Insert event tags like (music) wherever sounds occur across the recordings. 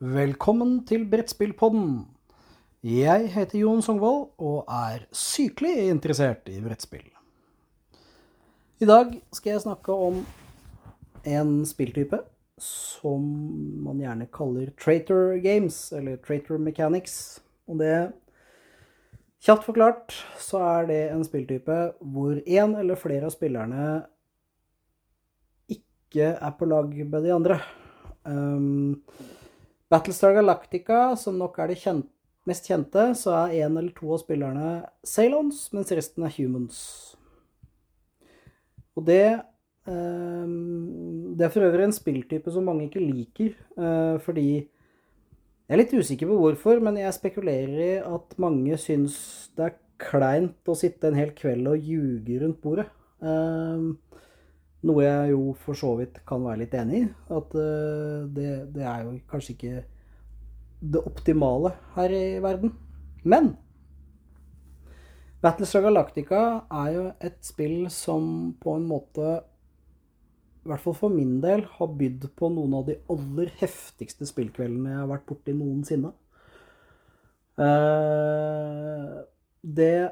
Velkommen til Brettspillpodden. Jeg heter Jon Songvold og er sykelig interessert i brettspill. I dag skal jeg snakke om en spilltype som man gjerne kaller Traitor Games, eller Traitor Mechanics. Og det Kjapt forklart så er det en spilltype hvor én eller flere av spillerne ikke er på lag med de andre. Um, Battlestar Galactica, som nok er det kjent, mest kjente, så er én eller to av spillerne Ceylons, mens resten er Humans. Og det um, Det er for øvrig en spilltype som mange ikke liker, uh, fordi Jeg er litt usikker på hvorfor, men jeg spekulerer i at mange syns det er kleint å sitte en hel kveld og ljuge rundt bordet. Noe jeg jo for så vidt kan være litt enig i. At uh, det, det, er jo kanskje ikke det optimale her i verden. Men Battlestar Galactica er jo et spill som på en måte, i hvert fall for min del, har bydd på noen av de aller heftigste spillkveldene jeg har vært borti noensinne. Uh, det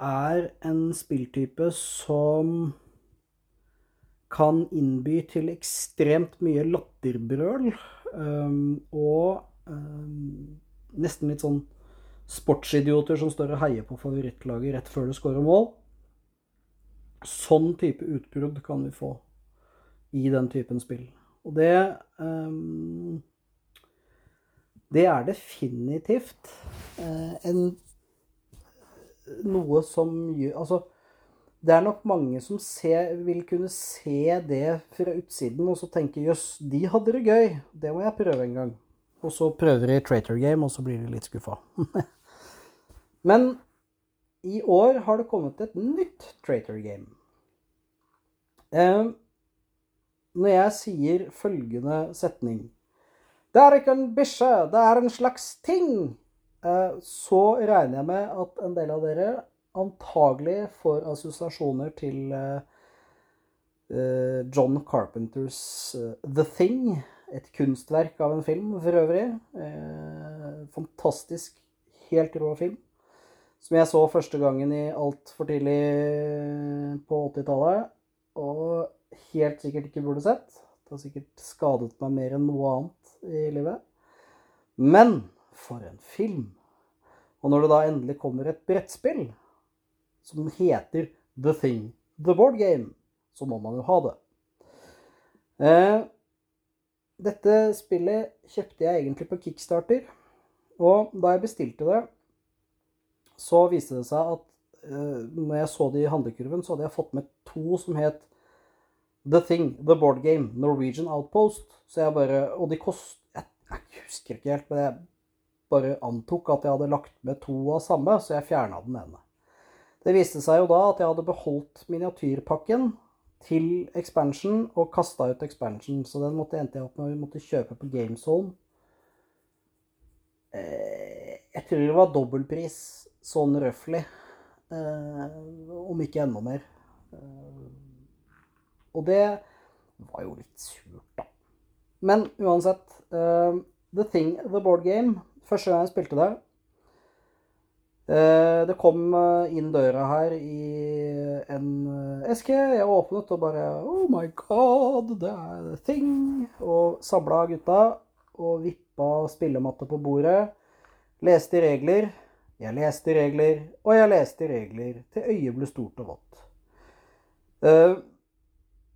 er en spilltype som kan innby til ekstremt mye latterbrøl. Um, og um, nesten litt sånn sportsidioter som står og heier på favorittlaget rett før du scorer mål. Sånn type utbrudd kan vi få i den typen spill. Og det um, Det er definitivt uh, en noe som gjør Altså det er nok mange som ser, vil kunne se det fra utsiden og så tenke jøss, de hadde det gøy. Det må jeg prøve en gang. Og så prøver de Traitor Game, og så blir de litt skuffa. (laughs) Men i år har det kommet et nytt Traitor Game. Eh, når jeg sier følgende setning Det er ikke en bikkje, det er en slags ting. Eh, så regner jeg med at en del av dere antagelig får assosiasjoner til uh, John Carpenters uh, The Thing. Et kunstverk av en film, for øvrig. Fantastisk, helt rå film. Som jeg så første gangen i altfor tidlig på 80-tallet. Og helt sikkert ikke burde sett. Det har sikkert skadet meg mer enn noe annet i livet. Men for en film! Og når det da endelig kommer et brettspill som heter The Thing, The Board Game, så må man jo ha det. Eh, dette spillet kjøpte jeg egentlig på Kickstarter. Og da jeg bestilte det, så viste det seg at eh, når jeg så det i handlekurven, så hadde jeg fått med to som het The Thing, The Board Game, Norwegian Outpost. Så jeg bare Og de kost... Jeg, jeg husker ikke helt, men jeg bare antok at jeg hadde lagt med to av samme, så jeg fjerna den ene. Det viste seg jo da at jeg hadde beholdt miniatyrpakken til expansion og kasta ut expansion, så den måtte endte jeg opp med å måtte kjøpe på GameZone. Eh, jeg tror det var dobbeltpris, sånn røftlig. Eh, om ikke enda mer. Eh, og det var jo litt surt, da. Men uansett. The Thing, The Board Game. Første gang jeg spilte det, det kom eh, inn døra her i en eh, eske. Jeg åpnet og bare Oh my god, det er the thing. Og samla gutta og vippa spillematte på bordet. Leste regler. Jeg leste regler, og jeg leste regler til øyet ble stort og vått.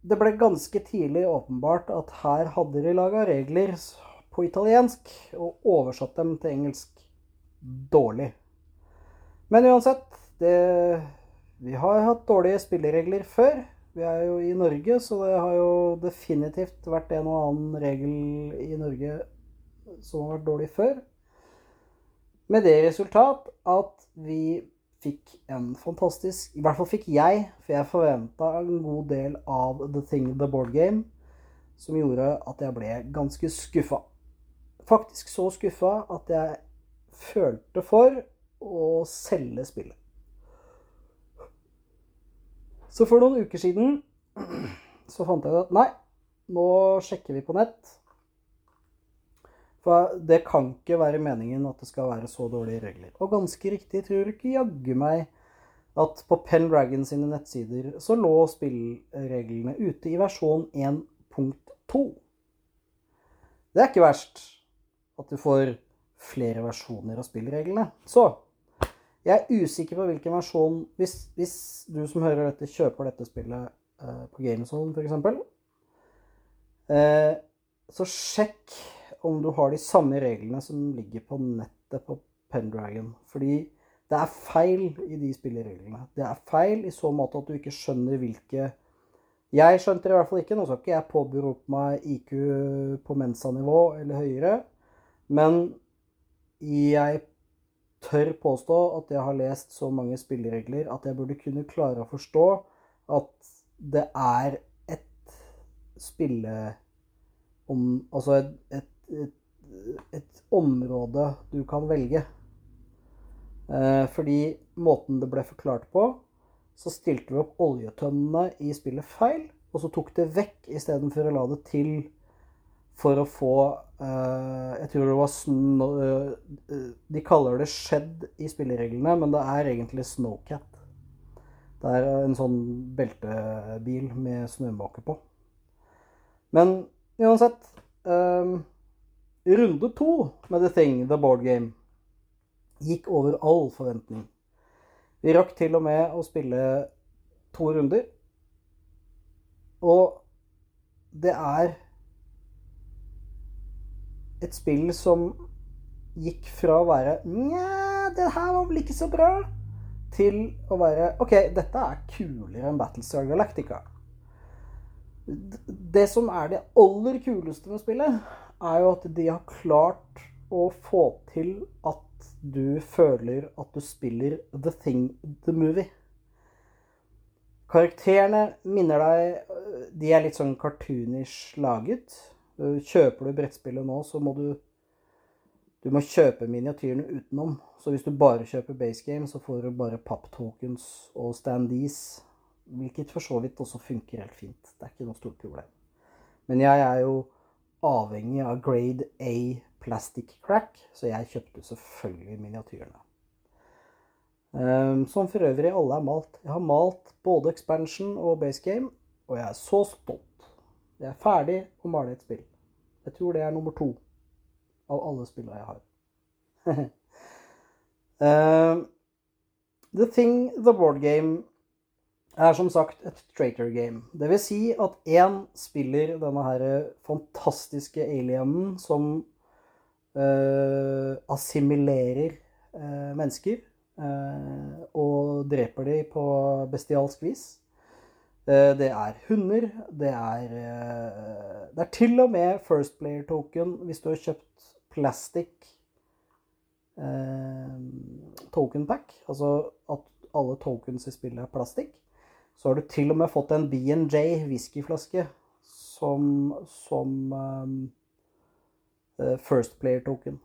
Det ble ganske tidlig åpenbart at her hadde de laga regler på italiensk og oversatt dem til engelsk dårlig. Men uansett, det, vi har hatt dårlige spilleregler før. Vi er jo i Norge, så det har jo definitivt vært en og annen regel i Norge som har vært dårlig før. Med det resultat at vi fikk en fantastisk I hvert fall fikk jeg, for jeg forventa en god del av The Thing The Board Game, som gjorde at jeg ble ganske skuffa. Faktisk så skuffa at jeg følte for å selge spillet. Så for noen uker siden så fant jeg ut at nei, nå sjekker vi på nett. For det kan ikke være meningen at det skal være så dårlige regler. Og ganske riktig tror ikke jaggu meg at på Pendragon sine nettsider så lå spillreglene ute i versjon 1.2. Det er ikke verst at du får flere versjoner av spillreglene. Så jeg er usikker på hvilken versjon Hvis, hvis du som hører dette, kjøper dette spillet uh, på GameZone f.eks., uh, så sjekk om du har de samme reglene som ligger på nettet på Pendragon. Fordi det er feil i de spillereglene. Det er feil i så måte at du ikke skjønner hvilke Jeg skjønte det i hvert fall ikke. Nå skal ikke jeg påberope meg IQ på Mensa-nivå eller høyere. Men jeg tør påstå at jeg har lest så mange spilleregler at jeg burde kunne klare å forstå at det er et spille... Om, altså et, et et, et område du kan velge. Eh, fordi måten det ble forklart på, så stilte vi opp oljetønnene i spillet feil, og så tok det vekk istedenfor å la det til for å få uh, Jeg tror det var sno, uh, De kaller det shed i spillereglene, men det er egentlig Snowcat. Det er en sånn beltebil med snømåke på. Men uansett um, Runde to med The Thing, The Board Game, gikk over all forventning. Vi rakk til og med å spille to runder. Og det er et spill som gikk fra å være Nja, det her var vel ikke så bra, til å være OK, dette er kulere enn Battlestar Galactica. Det som er det aller kuleste med spillet, er jo at de har klart å få til at du føler at du spiller The Thing, The Movie. Karakterene minner deg De er litt sånn cartoonish laget. Kjøper du brettspillet nå, så må du Du må kjøpe miniatyrene utenom. Så hvis du bare kjøper base game, så får du bare papptokens og standees. Hvilket for så vidt også funker helt fint. Det er ikke noe stort problem. Men jeg er jo avhengig av grade A plastic crack, så jeg kjøpte selvfølgelig miniatyrene. Um, som for øvrig alle er malt. Jeg har malt både expansion og base game, og jeg er så stolt. Jeg er ferdig å male et spill. Jeg tror det er nummer to av alle spillene jeg har. uh, (laughs) the Thing, The Board Game er som sagt et traitor game. Det vil si at én spiller denne her fantastiske alienen som uh, assimilerer uh, mennesker uh, og dreper dem på bestialsk vis. Det er hunder. Det er, det er til og med First Player Token hvis du har kjøpt plastic token pack. Altså at alle tokens i spillet er plastikk. Så har du til og med fått en B&J whiskyflaske som, som eh, First Player-token.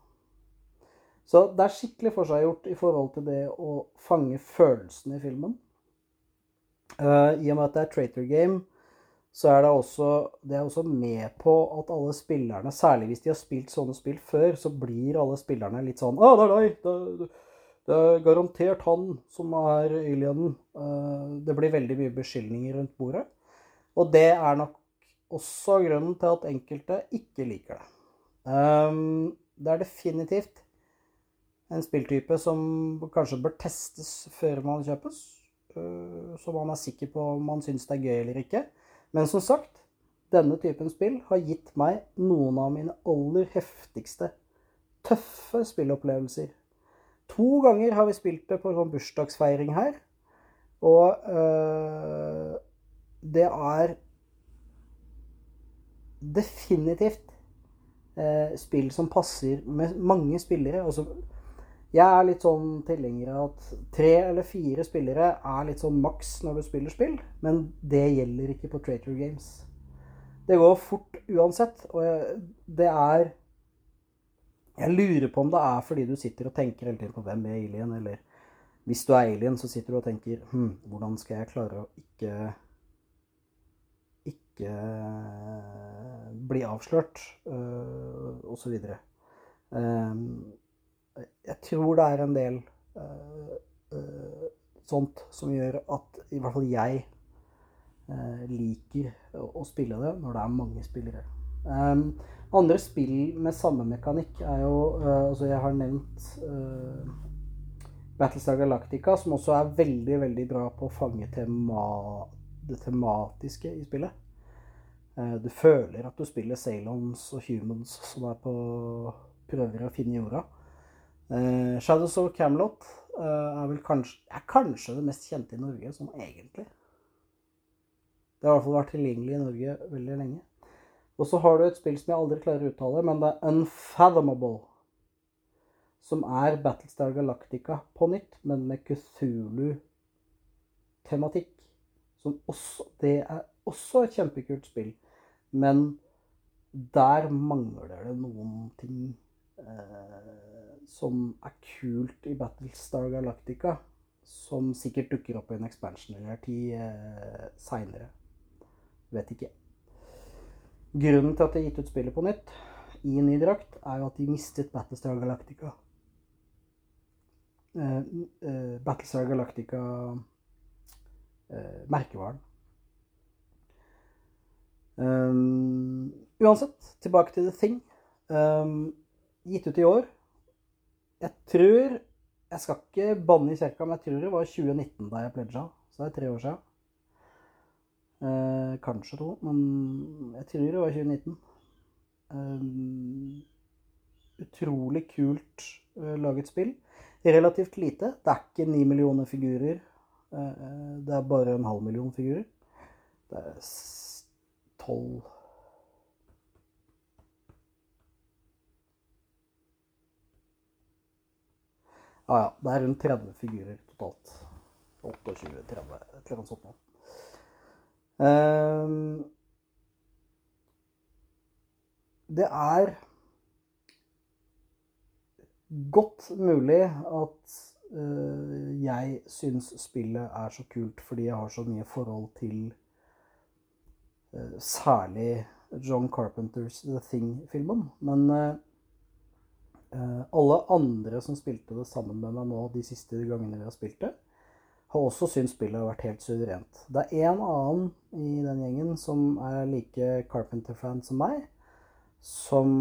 Så det er skikkelig forseggjort i forhold til det å fange følelsene i filmen. Uh, I og med at det er traitor Game, så er det også, det er også med på at alle spillerne, særlig hvis de har spilt sånne spill før, så blir alle spillerne litt sånn Å, det er deg! Det, det er garantert han som er alienen. Uh, det blir veldig mye beskyldninger rundt bordet. Og det er nok også grunnen til at enkelte ikke liker det. Um, det er definitivt en spilltype som kanskje bør testes før man kjøpes. Eh, så man er sikker på om man syns det er gøy eller ikke. Men som sagt, denne typen spill har gitt meg noen av mine aller heftigste, tøffe spillopplevelser To ganger har vi spilt det på en sånn bursdagsfeiring her. Og øh, det er definitivt øh, spill som passer med mange spillere. Altså, jeg er litt sånn tilhenger av at tre eller fire spillere er litt sånn maks når du spiller spill, men det gjelder ikke på Traitor Games. Det går fort uansett, og det er jeg lurer på om det er fordi du sitter og tenker hele tiden på hvem er alien, eller hvis du er alien, så sitter du og tenker hm, hvordan skal jeg klare å ikke ikke bli avslørt, øh, osv. Um, jeg tror det er en del uh, uh, sånt som gjør at i hvert fall jeg uh, liker å, spille det når det er mange spillere. Um, andre spill med samme mekanikk er jo Altså, jeg har nevnt Battlestar Galactica, som også er veldig, veldig bra på å fange tema, det tematiske i spillet. Du føler at du spiller Salons og Humans som er på prøver å finne jorda. Uh, Shadows of Camelot uh, er vel kanskje, er kanskje det mest kjente i Norge, sånn egentlig. Det har i hvert fall vært tilgjengelig i Norge veldig lenge. Og så har du et spill som jeg aldri klarer å uttale, men det er Unfathomable. Som er Battlestar Galactica på nytt, men med Kuthulu-tematikk. Det er også et kjempekult spill. Men der mangler det noen ting som er kult i Battlestar Galactica, som sikkert dukker opp i en expansion eller ti eh, seinere. Vet ikke. Grunnen til at de har gitt ut spillet på nytt i ny drakt, er jo at de mistet Battlestar Galactica. Eh, eh, Battlestar Galactica eh, merkevaren. Um, uansett, tilbake til The Thing. Um, gitt ut i år. Jeg tror Jeg skal ikke banne i kjerka, men jeg tror det var 2019 da jeg pledga. Så det er tre år siden. Eh, kanskje to, men jeg tror det var 2019. Eh, utrolig kult eh, laget spill. Relativt lite. Det er ikke ni millioner figurer. Eh, eh, det er bare en halv million figurer. Det er tolv Ja, ja. Det er rundt 30 figurer totalt. 28-30, et eller annet sånt noe. Um, det er godt mulig at uh, jeg syns spillet er så kult fordi jeg har så mye forhold til uh, særlig John Carpenters The Thing-filmen. Men uh, alle andre som spilte det sammen med meg nå de siste gangene vi har spilt det, har også syntes spillet har vært helt suverent. Det er en annen i den gjengen som er like Carpenter-fan som meg, som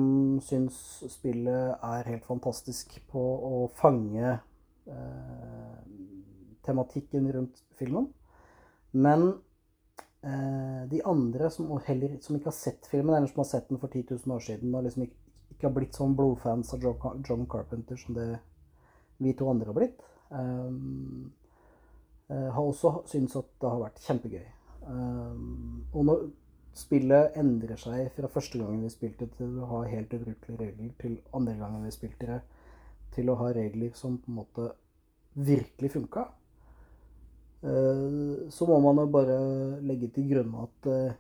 syns spillet er helt fantastisk på å fange eh, tematikken rundt filmen. Men eh, de andre som, heller, som, ikke har sett filmen, eller som har sett den for 10 000 år siden og liksom ikke ikke har blitt sånn blodfans av John Carpenter som det vi to andre har blitt. Um, har også syntes at det har vært kjempegøy. Um, og når spillet endrer seg fra første gangen vi spilte til å ha helt ubrukelige regler, til andre gangen vi spilte det, til å ha regler som på en måte virkelig funka, uh, så må man jo bare legge til grunn at uh,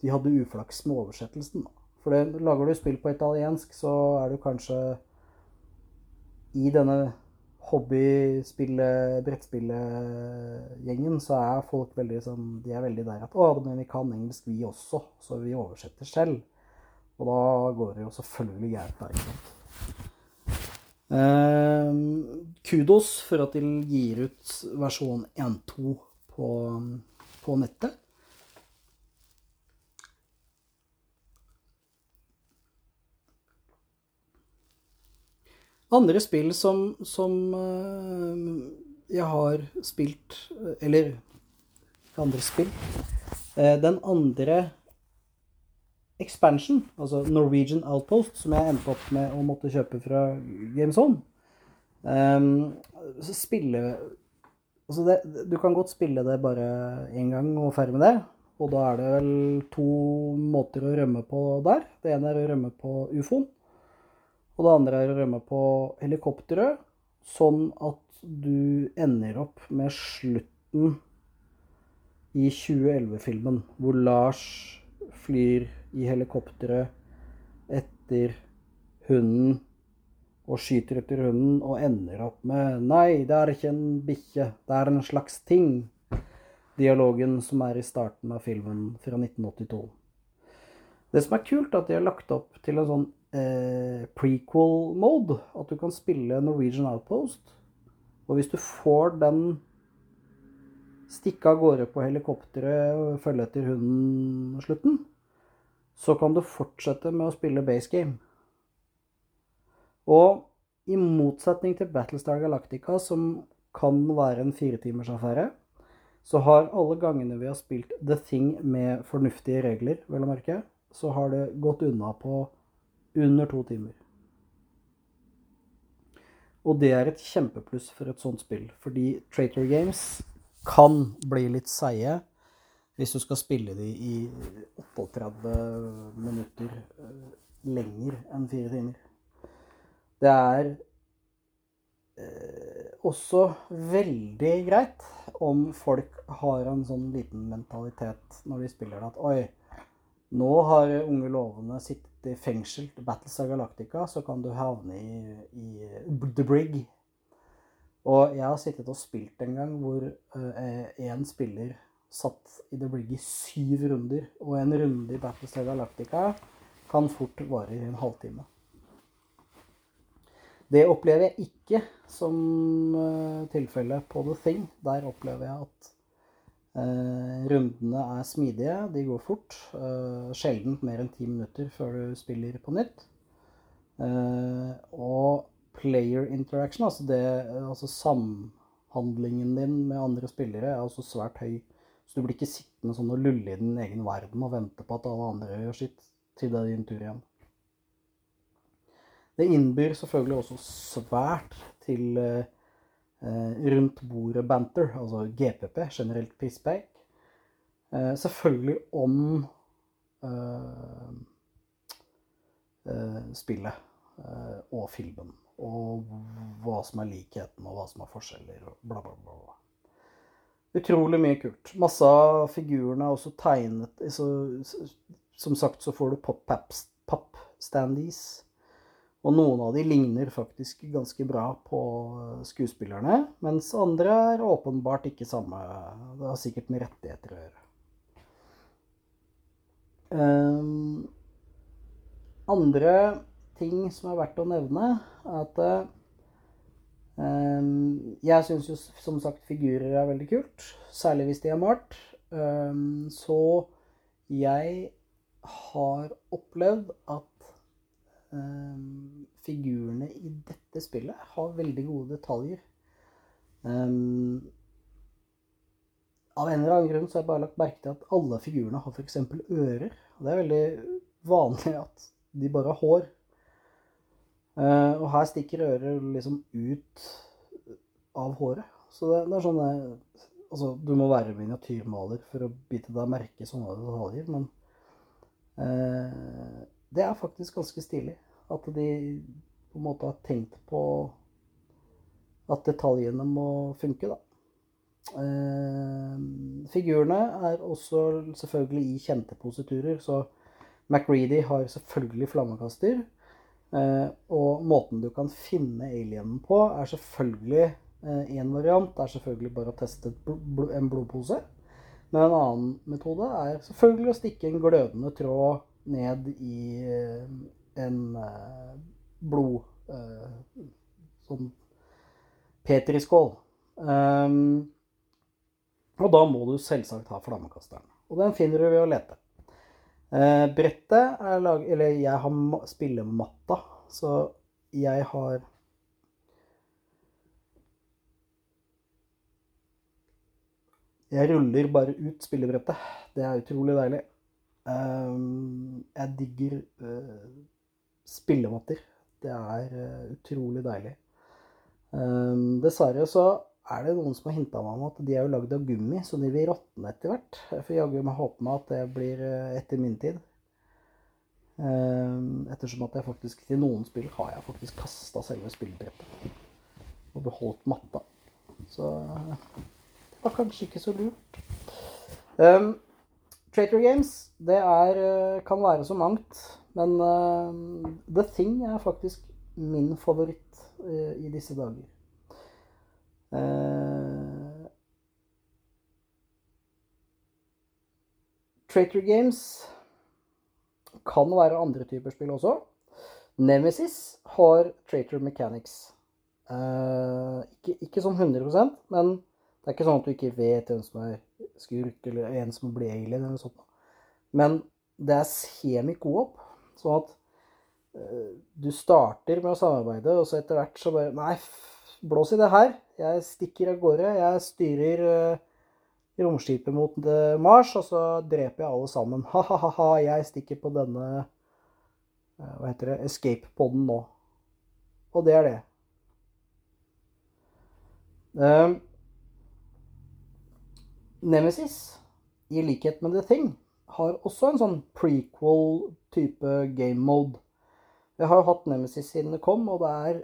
de hadde uflaks med oversettelsen. da. For det, lager du spill på italiensk, så er du kanskje I denne hobbyspille, brettspillegjengen, så er folk veldig sånn De er veldig der at Å, men vi kan engelsk, vi også. Så vi oversetter selv. Og da går det jo selvfølgelig gærent der. Eh, kudos for at de gir ut versjon 1.2 på, på nettet. Andre spill som, som uh, jeg har spilt Eller andre spill. Uh, den andre expansion, altså Norwegian Outpost, som jeg endte opp med å måtte kjøpe fra GameZone um, Spille Altså det, du kan godt spille det bare én gang og ferdig med det. Og da er det vel to måter å rømme på der. Det ene er å rømme på ufoen. Og det andre er å rømme på helikopteret, sånn at du ender opp med slutten i 2011-filmen, hvor Lars flyr i helikopteret etter hunden og skyter etter hunden og ender opp med 'Nei, det er ikke en bikkje, det er en slags ting'. Dialogen som er i starten av filmen fra 1982. Det som er kult, er at de har lagt opp til en sånn eh, prequel mode. At du kan spille Norwegian Outpost. Og hvis du får den stikke av gårde på helikopteret og følge etter hunden-slutten, så kan du fortsette med å spille base game. Og i motsetning til Battlestar Galactica, som kan være en firetimersaffære, så har alle gangene vi har spilt The Thing med fornuftige regler, vel å merke, så har det gått unna på under to timer. Og det er et kjempepluss for et sånt spill, fordi Traitor Games kan bli litt seige hvis du skal spille de i 38 minutter eh, lenger enn fire timer. Det er eh, også veldig greit om folk har en sånn liten mentalitet når de spiller det, at oi, nå har unge lovende sittet i fengsel til Battlestar Galactica, så kan du havne i, i The Brig. Og jeg har sittet og spilt en gang hvor én uh, spiller satt i The Brig i syv runder. Og en runde i Battlestar Galactica kan fort vare i en halvtime. Det opplever jeg ikke som uh, tilfelle på The Thing. Der opplever jeg at Eh, rundene er smidige, de går fort. Eh, sjelden mer enn ti minutter før du spiller på nytt. Eh, og player interaction, altså, det, altså samhandlingen din med andre spillere, er også svært høy. Så du blir ikke sittende sånn og lulle i din egen verden og vente på at alle andre gjør sitt til det er din tur igjen. Det innbyr selvfølgelig også svært til eh, rundt bordet-banter, altså GPP, generelt pisspreik. Eh, selvfølgelig om eh, spillet og filmen. Og hva som er likheten, og hva som er forskjeller, og bla, bla, bla. Utrolig mye kult. Masse av figurene er også tegnet så, Som sagt så får du pop-standees. Og noen av de ligner faktisk ganske bra på skuespillerne, mens andre er åpenbart ikke samme. Det har sikkert med rettigheter å gjøre. Um, andre ting som er verdt å nevne, er at um, Jeg syns jo som sagt figurer er veldig kult, særlig hvis de er malt. Um, så jeg har opplevd at um, figurene i dette spillet har veldig gode detaljer. Um, av en eller annen grunn så har jeg bare lagt merke til at alle figurene har f.eks. ører. Og det er veldig vanlig at de bare har hår. Uh, og her stikker øret liksom ut av håret. Så det, det er sånn Altså, du må være miniatyrmaler for å bite deg merke sånne detaljer, men uh, det er faktisk ganske stilig. At de på en måte har tenkt på at detaljene må funke, da. Eh, figurene er også selvfølgelig i kjente positurer, så McReady har selvfølgelig flammekaster. Eh, og måten du kan finne alienen på, er selvfølgelig Én eh, variant er selvfølgelig bare å teste en blodpose. Men en annen metode er selvfølgelig å stikke en glødende tråd ned i eh, en eh, blod eh, Sånn petriskål. Um, og da må du selvsagt ha flammekasteren. Og den finner du ved å lete. Brettet er laget Eller jeg har spillematta, så jeg har Jeg ruller bare ut spillebrettet. Det er utrolig deilig. Ehm, jeg digger uh, spillematter. Det er uh, utrolig deilig. Um, dessverre så er det noen som har hinta meg om at de er jo lagd av gummi, så de vil råtne etter hvert. Jeg får jaggu meg håpe meg at det blir uh, etter min tid. Um, ettersom at jeg faktisk til noen spill har jeg faktisk kasta selve spillbrettet. Og beholdt matta. Så det var kanskje ikke så lurt. Um, Trator Games, det er, eh, kan være så mangt. Men uh, The Thing er faktisk min favoritt uh, i disse dager. Uh, Trator Games kan være andre typer spill også. Nemesis har traitor mechanics. Uh, ikke, ikke sånn 100% men det er ikke sånn at du ikke vet hvem som er skurk, eller en som blir alien, eller noe sånt. Men det er semi-coop, sånn at uh, du starter med å samarbeide, og så etter hvert så bare Nei, blås i det her. Jeg stikker av gårde. Jeg styrer uh, romskipet mot uh, Mars, og så dreper jeg alle sammen. Ha-ha-ha, jeg stikker på denne Hva heter det? Escape-poden nå. Og det er det. Nemesis, i likhet med The Thing, har også en sånn prequel-type game mode. Jeg har jo hatt Nemesis siden det kom, og det er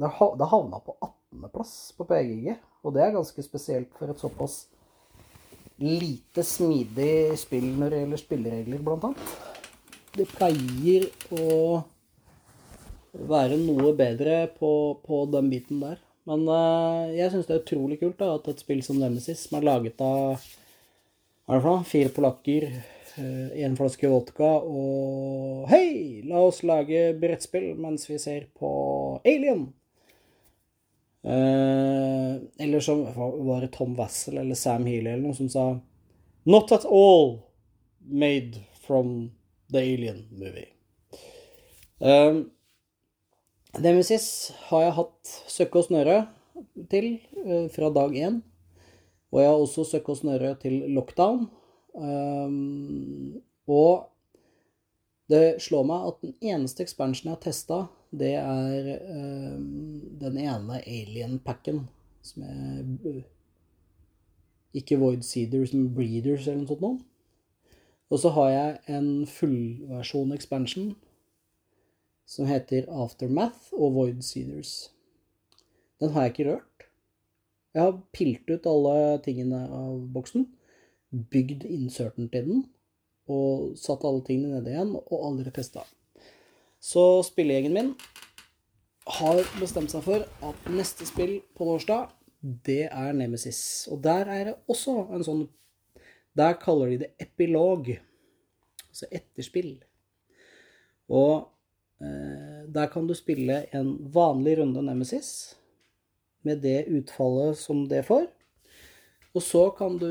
Det havna på 18.-plass på PGG. Og det er ganske spesielt for et såpass lite smidig spill når det gjelder spilleregler, blant annet. Det pleier å være noe bedre på, på den biten der. Men uh, jeg syns det er utrolig kult da, at et spill som Nemesis, som er laget av hva er det for noe? fire polakker, én uh, flaske vodka og Hei, la oss lage brettspill mens vi ser på Alien. Uh, eller som var det Tom Wassel eller Sam Healy eller noe som sa Not at all made from the Alien movie. Um, Nemesis har jeg hatt søkke og snøre til uh, fra dag én. Og jeg har også søkke og snøre til lockdown. Um, og det slår meg at den eneste expansionen jeg har testa, det er um, den ene alien-packen som er Ikke Void Seeders, men Breeders eller noe sånt noe. Og så har jeg en fullversjon expansion som heter Aftermath og Void Seeders. Den har jeg ikke rørt. Jeg har pilt ut alle tingene av boksen, bygd inserten til den, og satt alle tingene nede igjen, og aldri testa. Så spillegjengen min har bestemt seg for at neste spill på torsdag, det er Nemesis. Og der er det også en sånn Der kaller de det epilog. Altså etterspill. Og der kan du spille en vanlig runde Nemesis med det utfallet som det får. Og så kan du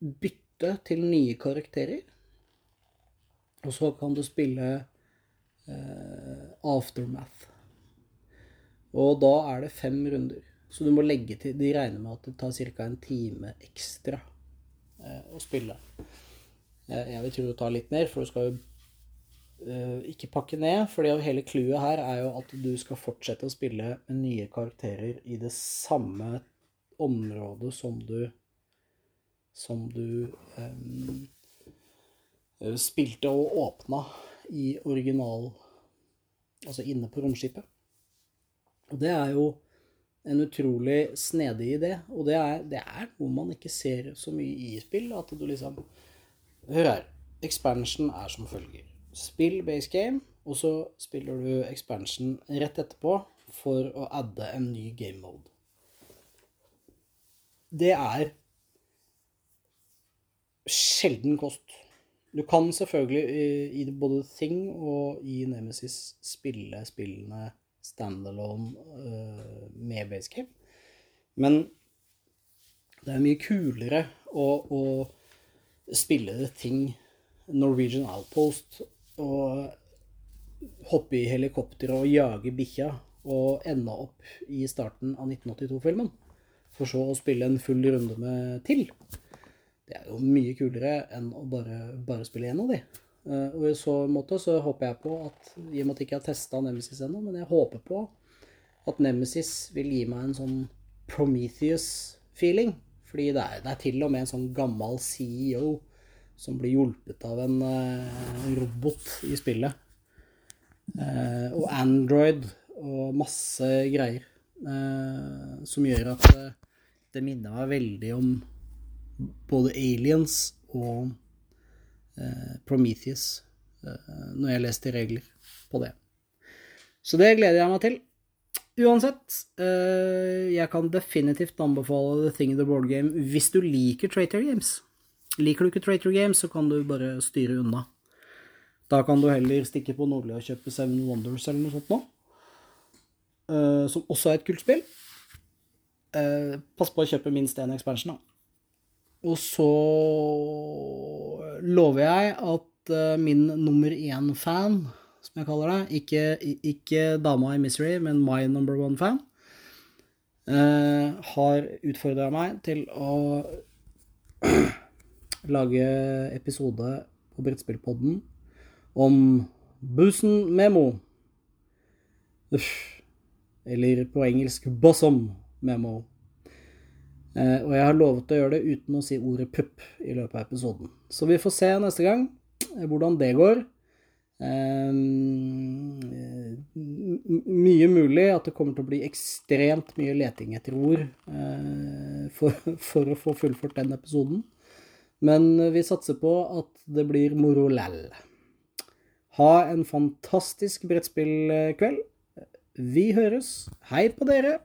bytte til nye karakterer. Og så kan du spille eh, Aftermath. Og da er det fem runder. Så du må legge til De regner med at det tar ca. en time ekstra eh, å spille. Jeg, jeg vil tro det tar litt mer, for du skal jo ikke pakke ned. fordi hele clouet her er jo at du skal fortsette å spille med nye karakterer i det samme området som du Som du um, spilte og åpna i original Altså inne på romskipet. Og det er jo en utrolig snedig idé. Og det er, det er noe man ikke ser så mye i spill. At du liksom Hør her. Expansion er som følger. Spill base game, og så spiller du expansion rett etterpå for å adde en ny game mode. Det er sjelden kost. Du kan selvfølgelig i, både Thing og i Nemesis spille spillene standalone uh, med basecamp. Men det er mye kulere å, å spille ting Norwegian Outpost og hoppe i helikopter og jage bikkja og ende opp i starten av 1982-filmen. For så å spille en full runde med til. Det er jo mye kulere enn å bare, bare spille én av de. Eh, og i så måte så håper jeg på at I og med at jeg ikke har testa Nemesis ennå, men jeg håper på at Nemesis vil gi meg en sånn Prometheus-feeling. Fordi det er, det er til og med en sånn gammel CEO som blir hjulpet av en uh, robot i spillet. Uh, og Android og masse greier. Uh, som gjør at det minner meg veldig om både Aliens og Prometheus når jeg leste regler på det. Så det gleder jeg meg til. Uansett, jeg kan definitivt anbefale The Thing in the Board Game hvis du liker Traitor Games. Liker du ikke Traitor Games, så kan du bare styre unna. Da kan du heller stikke på Nordli og kjøpe Seven Wonders eller noe sånt nå. Uh, som også er et kult spill. Uh, pass på å kjøpe minst én expansion, da. Og så lover jeg at uh, min nummer én-fan, som jeg kaller det, ikke, ikke dama i Misery, men my number one-fan, har utfordra meg til å (clears throat) lage episode på Brettspillpodden om Busen Memo. Uff. Eller på engelsk Bosom Memo. Eh, og jeg har lovet å gjøre det uten å si ordet pupp i løpet av episoden. Så vi får se neste gang eh, hvordan det går. Eh, mye mulig at det kommer til å bli ekstremt mye leting etter ord eh, for, (laughs) for, å få fullført den episoden. Men vi satser på at det blir moro læll. Ha en fantastisk brettspillkveld. Vi høres. Hei på dere!